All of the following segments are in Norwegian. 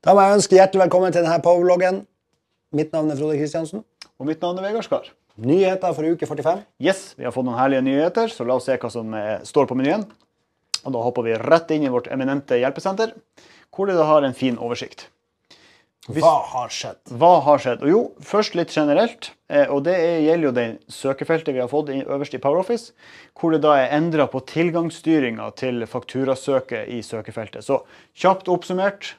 Da må jeg ønske hjertelig velkommen til denne powerbloggen. Mitt navn er Frode Kristiansen. Og mitt navn er Vegard Skar. Nyheter for uke 45. Yes, vi har fått noen herlige nyheter, så la oss se hva som eh, står på menyen. Og da hopper vi rett inn i vårt eminente hjelpesenter, hvor da har en fin oversikt. Hvis- Hva har skjedd? Hva har skjedd? Og jo, først litt generelt. eh, Og det er- gjelder jo det søkefeltet vi har fått i- øverst i PowerOffice, hvor det da er endra på tilgangsstyringa til fakturasøket i søkefeltet. Så kjapt oppsummert,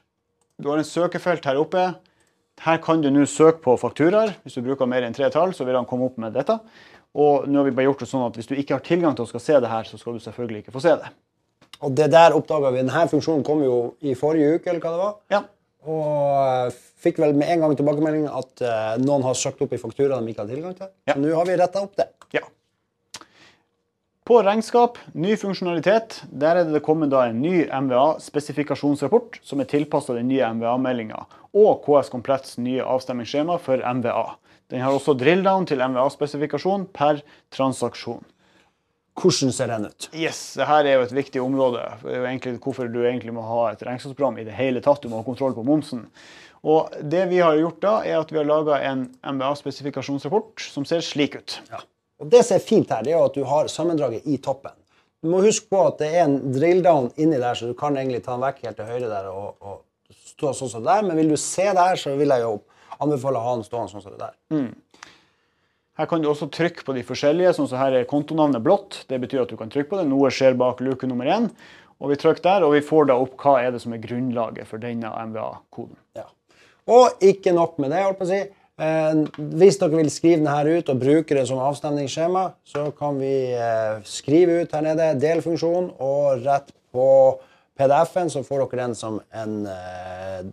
du har en søkefelt her oppe. Her kan du nå søke på fakturaer. Hvis du bruker mer enn tre tall, så vil han komme opp med dette. Og nå har vi bare gjort det sånn at hvis du ikke har tilgang til å skal se det her, så skal du selvfølgelig ikke få se det. Og det der oppdaga vi. Denne funksjonen kom jo i forrige uke, eller hva det var. Ja, Og eh, fikk vel med en gang tilbakemelding at eh, noen har søkt opp i fakturaer de ikke har tilgang til. Ja. Så nå har vi retta opp det. Ja. På regnskap, ny funksjonalitet. Der er det kommet en ny MVA-spesifikasjonsrapport som er tilpassa den nye MVA-meldinga og KS Kompletts nye avstemmingsskjema for MVA. Den har også drill-down til MVA-spesifikasjon per transaksjon. Hvordan ser den ut? Yes, det her er jo et viktig område. Det er jo egentlig hvorfor du egentlig må ha et regnskapsprogram i det hele tatt. Du må ha kontroll på momsen. Og det vi har gjort da, er at vi har laga en MVA-spesifikasjonsrapport som ser slik ut. Ja. Og det som er fint her, det er at du har sammendraget i toppen. Du må huske på at det er en drill-down inni der, så du kan egentlig ta den vekk helt til høyre der og, og stå sånn som der. Men vil du se der, så vil jeg jo anbefale å ha den stående sånn som det der. Her kan du også trykke på de forskjellige, sånn som her er kontonavnet blått. Det betyr at du kan trykke på det. Noe skjer bak luke nummer én. Og vi trykker der, og vi får da opp hva er det som er grunnlaget for denne MVA-koden. Ja. Og ikke nok med det, holdt på å si. Eh, hvis dere vil skrive den her ut og bruke det som avstemningsskjema, så kan vi eh, skrive ut her nede delfunksjon, og rett på PDF-en så får dere den som en eh,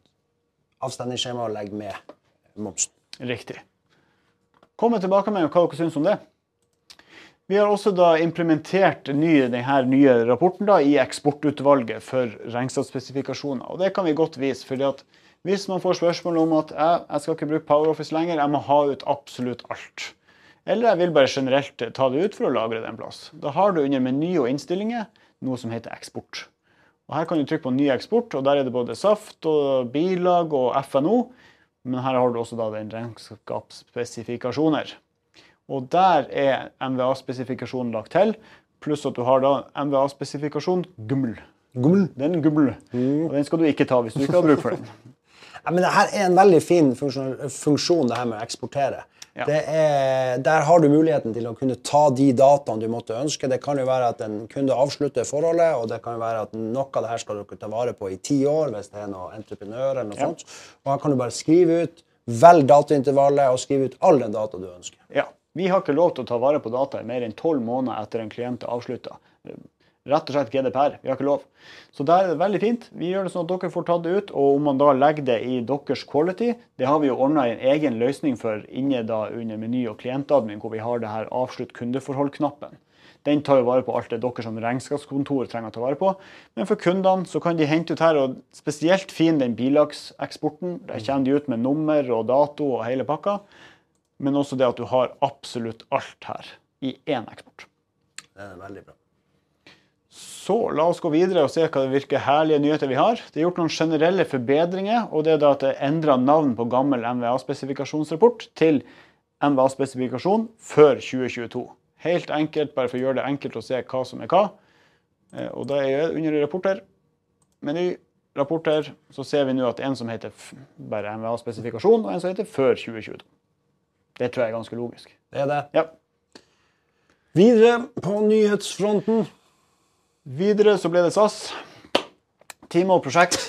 avstemningsskjema og legge med momsen. Riktig. Kom tilbake med hva dere syns om det. Vi har også da implementert ny, denne nye rapporten da, i eksportutvalget for regnskapsspesifikasjoner. Og det kan vi godt vise. fordi at hvis man får spørsmål om at jeg, jeg skal ikke bruke PowerOffice lenger, jeg må ha ut absolutt alt. Eller jeg vil bare generelt ta det ut for å lagre det en plass. Da har du under meny og innstillinger noe som heter eksport. Og Her kan du trykke på ny eksport, og der er det både saft og bilag og FNO. Men her har du også da den regnskapsspesifikasjoner. Og der er MVA-spesifikasjonen lagt til, pluss at du har da MVA-spesifikasjon gummel. Gummel. Den gummel. Og den skal du ikke ta hvis du ikke har bruk for den. Ja, men det her er en veldig fin funksjon, funksjon det her med å eksportere. Ja. Det er, der har du muligheten til å kunne ta de dataene du måtte ønske. Det kan jo være at en kunde avslutter forholdet, og det kan jo være at noe av det her skal dere ta vare på i ti år hvis det er noe entreprenør eller noe Ja. sånt. Og her kan du bare skrive ut, velg dataintervallet og skrive ut all den data du ønsker. Ja. Vi har ikke lov til å ta vare på data i mer enn tolv måneder etter en klient er avslutta. Rett og slett GDPR. Vi har ikke lov. Så der er det veldig fint. Vi gjør det sånn at dere får tatt det ut. Og om man da legger det i deres quality, det har vi jo ordna en egen løsning for inne da under meny og klientadmin, hvor vi har det her avslutt kundeforhold-knappen. Den tar jo vare på alt det dere som regnskapskontor trenger å ta vare på. Men for kundene så kan de hente ut her, og spesielt fin den bilagseksporten. Der kommer de ut med nummer og dato og hele pakka. Men også det at du har absolutt alt her i én eksport. Det er veldig bra. Så la oss gå videre og se hva det virker herlige nyheter vi har. Det er gjort noen generelle forbedringer, og det er da at det er endra navn på gammel MVA-spesifikasjonsrapport til MVA-spesifikasjon før 2022. Helt enkelt, bare for å gjøre det enkelt å se hva som er hva. Eh, Og da er jeg under rapporter, meny, rapporter, så ser vi nå at en som heter bare MVA-spesifikasjon, og en som heter før 2022. Det tror jeg er ganske logisk. Det er det. Ja. Videre på nyhetsfronten. Videre så ble det SAS. Time og prosjekt.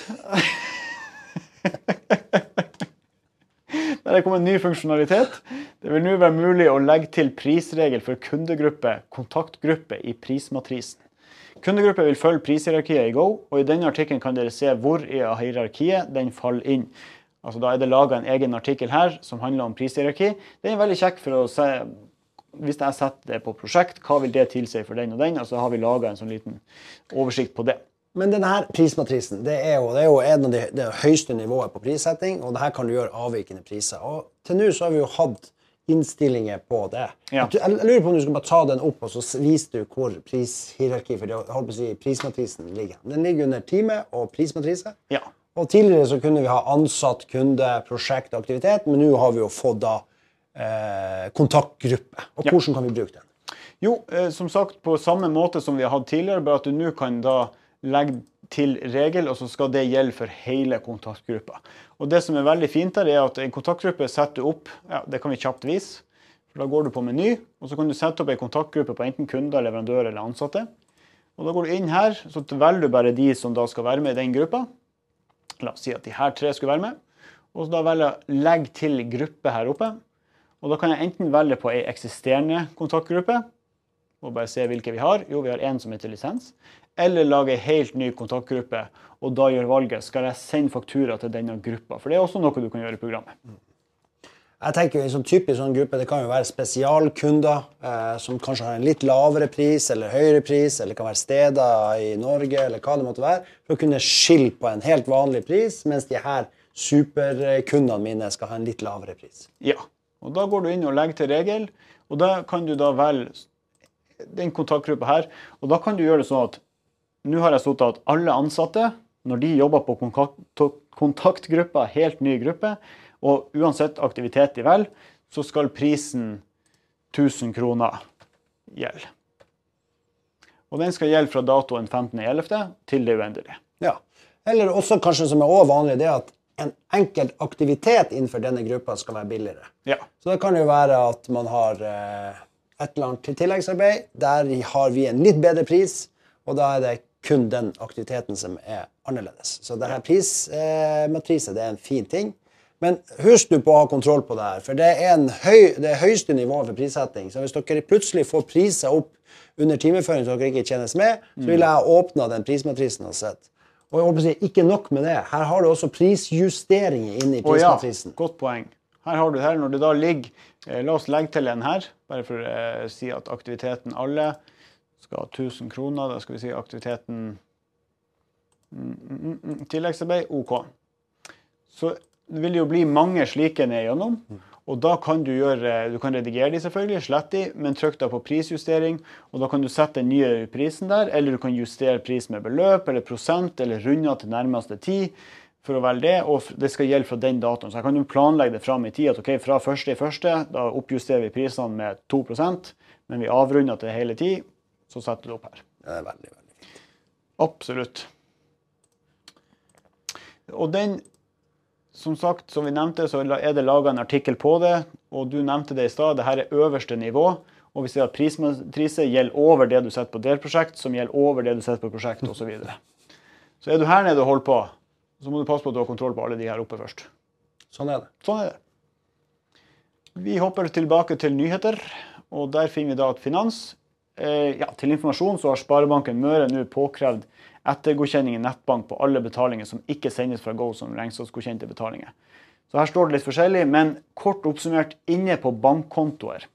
Der er kommet ny funksjonalitet. Det vil nå være mulig å legge til prisregel for kundegruppe, kontaktgruppe i prismatrisen. Kundegruppe vil følge prishierarkiet i Go, og i denne artikkelen kan dere se hvor i hierarkiet den faller inn. Altså Da er det laga en egen artikkel her som handler om prishierarki. Den er veldig kjekk for å se hvis jeg setter det på prosjekt, hva vil det tilsi for den og den? Altså har vi laga en sånn liten oversikt på det. Men denne prismatrisen det er jo, det er jo en av de, det høyeste nivået på prissetting, og det her kan du gjøre avvikende priser. Og til nå så har vi jo hatt innstillinger på det. Ja. Jeg, lurer på om du skal bare ta den opp, og så viser du hvor prishierarki for det, si, prismatrisen ligger. Den ligger under time og prismatrise. Ja. Og tidligere så kunne vi ha ansatt kunde, prosjekt, aktivitet, men nå har vi jo fått da eh, kontaktgruppe. Og Ja. hvordan kan vi bruke den? Jo, eh, som sagt på samme måte som vi har hatt tidligere, bare at du nå kan da legge til regel, og så skal det gjelde for hele kontaktgruppa. Og det som er veldig fint her, er at en kontaktgruppe setter du opp ja, Det kan vi kjapt vise. For Da går du på meny, og så kan du sette opp en kontaktgruppe på enten kunder, leverandører eller ansatte. Og Da går du inn her, så velger du bare de som da skal være med i den gruppa. La oss si at de her tre skulle være med. Og så da velger jeg legg til gruppe her oppe. Og da kan jeg enten velge på ei eksisterende kontaktgruppe, og bare se hvilke vi har. Jo, vi har én som heter lisens. Eller lage ei helt ny kontaktgruppe, og da gjør valget skal jeg sende faktura til denne gruppa. For det er også noe du kan gjøre i programmet. Jeg tenker En sånn typisk sånn gruppe det kan jo være spesialkunder eh, som kanskje har en litt lavere pris eller høyere pris, eller kan være steder i Norge eller hva det måtte være, for å kunne skille på en helt vanlig pris, mens de her superkundene mine skal ha en litt lavere pris. Ja. Og da går du inn og legger til regel, og da kan du da velge den kontaktgruppa her. Og da kan du gjøre det sånn at nå har jeg sittet at alle ansatte, når de jobber på kontakt- kontaktgruppa, helt ny gruppe, og uansett aktivitet i vel, så skal prisen 1000 kroner gjelde. Og den skal gjelde fra datoen 15.11. til det uendelige. Ja. Eller også kanskje som er også vanlig, det at en enkelt aktivitet innenfor denne gruppa skal være billigere. Ja. Så det kan jo være at man har eh, et eller annet til tilleggsarbeid. Der har vi en litt bedre pris, og da er det kun den aktiviteten som er annerledes. Så denne prismatrise det er en fin ting. Men husk du på å ha kontroll på det her, for det er en høy, det er høyeste nivå for prissetting. Så hvis dere plutselig får priser opp under timeføring så dere ikke tjenes med, så vil jeg åpne den prismatrisen og sett. Og jeg håper å si, ikke nok med det. Her har du også prisjusteringer inne i Å ja, godt poeng. Her har du det her. Når det da ligger eh, La oss legge til en her, bare for å eh, si at aktiviteten alle skal ha 1000 kroner. Da skal vi si aktiviteten mm, mm, mm, mm, Tilleggsarbeid OK. Så det vil jo bli mange slike ned igjennom. Og da kan du gjøre Du kan redigere de selvfølgelig, slette de, men trykk da på prisjustering. Og da kan du sette den nye prisen der, eller du kan justere pris med beløp eller prosent, eller runde til nærmeste tid for å velge det, og det skal gjelde fra den datoen. Så jeg kan jo planlegge det fram i tid at ok, fra første i første, da oppjusterer vi prisene med 2% men vi avrunder til hele tid, så setter du det opp her. Det er veldig, veldig fint. Absolutt. Og den, som sagt, som vi nevnte, så er det laga en artikkel på det, og du nevnte det i stad, det her er øverste nivå. Og vi ser at prismatriset gjelder over det du setter på delprosjekt, som gjelder over det du setter på prosjekt, osv. Så, videre. så er du her nede og holder på, så må du passe på at du har kontroll på alle de her oppe først. Sånn er det. Sånn er det. Vi hopper tilbake til nyheter, og der finner vi da at finans eh, ja, Til informasjon så har Sparebanken Møre nå påkrevd ettergodkjenning i nettbank på alle betalinger som ikke sendes fra Go som regnskapsgodkjente betalinger. Så her står det litt forskjellig, men kort oppsummert inne på bankkontoer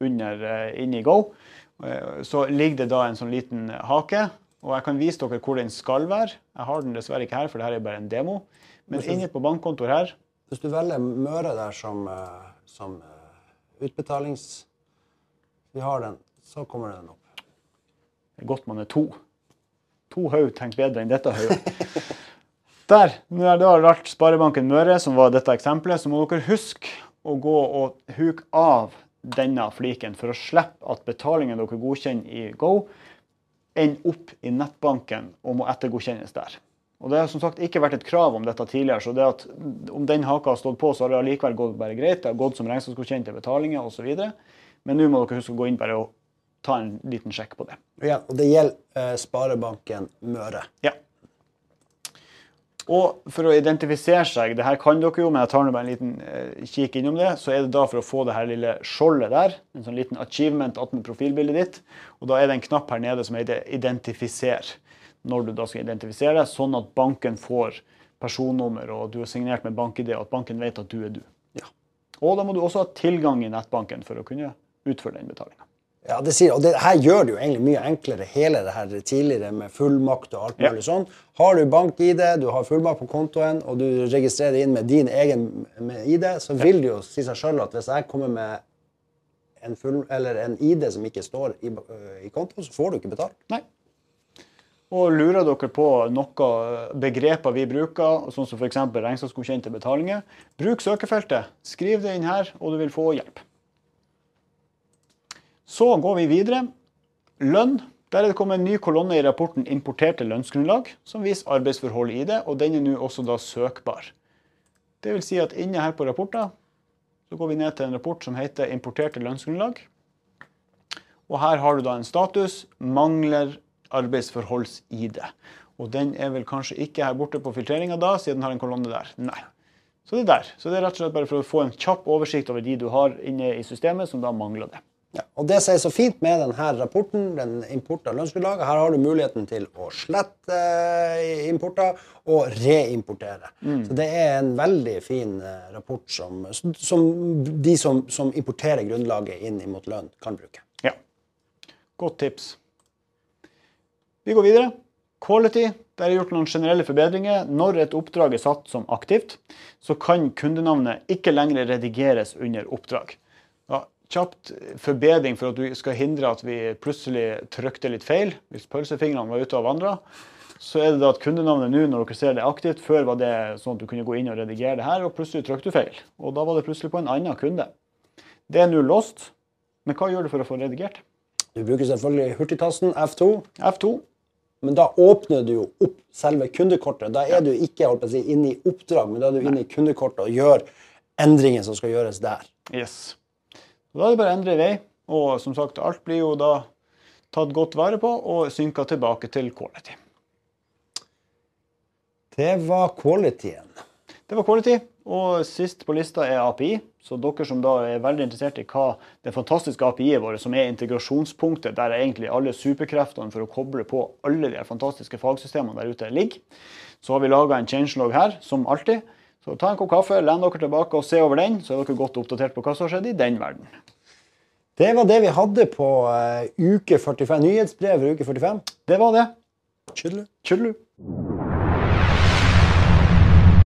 under, eh, inne i Go, eh, så ligger det da en sånn liten hake. Og jeg kan vise dere hvor den skal være. Jeg har den dessverre ikke her, for dette er bare en demo. Men inne på bankkontoer her Hvis du velger Møre der som, eh, som utbetalings... Vi har den, så kommer den opp. Det er godt man er to. To haug tenker bedre enn dette hodet. Der. Når det har vært Sparebanken Møre, som var dette eksempelet, så må dere huske å gå og huke av denne fliken for å slippe at betalingen dere godkjenner i Go, ender opp i nettbanken og må ettergodkjennes der. Og Det har som sagt ikke vært et krav om dette tidligere, så det at om den haka har stått på, så har det allikevel gått bare greit. Det har gått som regnskapsgodkjente betalinger osv. Men nå må dere huske å gå inn bare og ta en liten sjekk på det. Ja, og det gjelder eh, Sparebanken Møre. Ja. Og for å identifisere seg, det her kan dere jo, men jeg tar nå bare en liten eh, kikk innom det, så er det da for å få det her lille skjoldet der, en sånn liten achievement attmed profilbildet ditt. Og da er det en knapp her nede som heter 'identifiser', når du da skal identifisere deg, sånn at banken får personnummer, og du er signert med bank-ID, og at banken vet at du er du. Ja. Og da må du også ha tilgang i nettbanken for å kunne utføre den betalinga. Ja, det sier, og det her gjør det jo egentlig mye enklere, hele det her tidligere med fullmakt og alt Ja. mulig sånn. Har du bank-ID, du har fullmakt på kontoen, og du registrerer inn med din egen med ID, så vil det jo si seg sjøl at hvis jeg kommer med en, full, eller en ID som ikke står i, øh, i kontoen, så får du ikke betalt. Nei. Og lurer dere på noen begreper vi bruker, sånn som f.eks. regnskapsgodkjente betalinger, bruk søkefeltet. Skriv det inn her, og du vil få hjelp. Så går vi videre. Lønn. Der er det kommet en ny kolonne i rapporten 'Importerte lønnsgrunnlag', som viser arbeidsforhold i det, og den er nå også da søkbar. Det vil si at inne her på rapporter så går vi ned til en rapport som heter 'Importerte lønnsgrunnlag'. Og her har du da en status 'Mangler arbeidsforholds-ID'. Og den er vel kanskje ikke her borte på filtreringa da, siden den har en kolonne der. Nei. Så det er der. Så det er rett og slett bare for å få en kjapp oversikt over de du har inne i systemet som da mangler det. Ja, og Det som er så fint med denne rapporten, den import av lønnsgrunnlaget, her har du muligheten til å slette eh, importer og reimportere. Så det er en veldig fin eh, rapport som, som de som, som importerer grunnlaget inn mot lønn, kan bruke. Ja. Godt tips. Vi går videre. Quality. Der er gjort noen generelle forbedringer. Når et oppdrag er satt som aktivt, så kan kundenavnet ikke lenger redigeres under oppdrag. Ja, kjapt forbedring for at du skal hindre at vi plutselig trykte litt feil. Hvis pølsefingrene var ute og vandra, så er det da at kundenavnet nå, når dere ser det aktivt Før var det sånn at du kunne gå inn og redigere det her, og plutselig trykte du feil. Og da var det plutselig på en annen kunde. Det er nå låst. Men hva gjør du for å få redigert? Du bruker selvfølgelig hurtigtasten F2. F2. Men da åpner du jo opp selve kundekortet. Da er du ikke holdt på å si, inne i oppdrag, men da er du inne i kundekortet og gjør endringen som skal gjøres der. Yes. Da er det bare å endre vei. Og som sagt, alt blir jo da tatt godt vare på og synka tilbake til quality. Det var qualityen. Det var quality. Og sist på lista er API. Så dere som da er veldig interessert i hva det fantastiske API-et vårt, som er integrasjonspunktet der egentlig alle superkreftene for å koble på alle de fantastiske fagsystemene der ute ligger, så har vi laga en changelog her, som alltid. Så ta en kopp kaffe, len dere tilbake og se over den, så er dere godt oppdatert på hva som har skjedd i den verden. Det var det vi hadde på uh, uke 45. Nyhetsbrev for uke 45. Det var det. Chudlu. Tjudelu.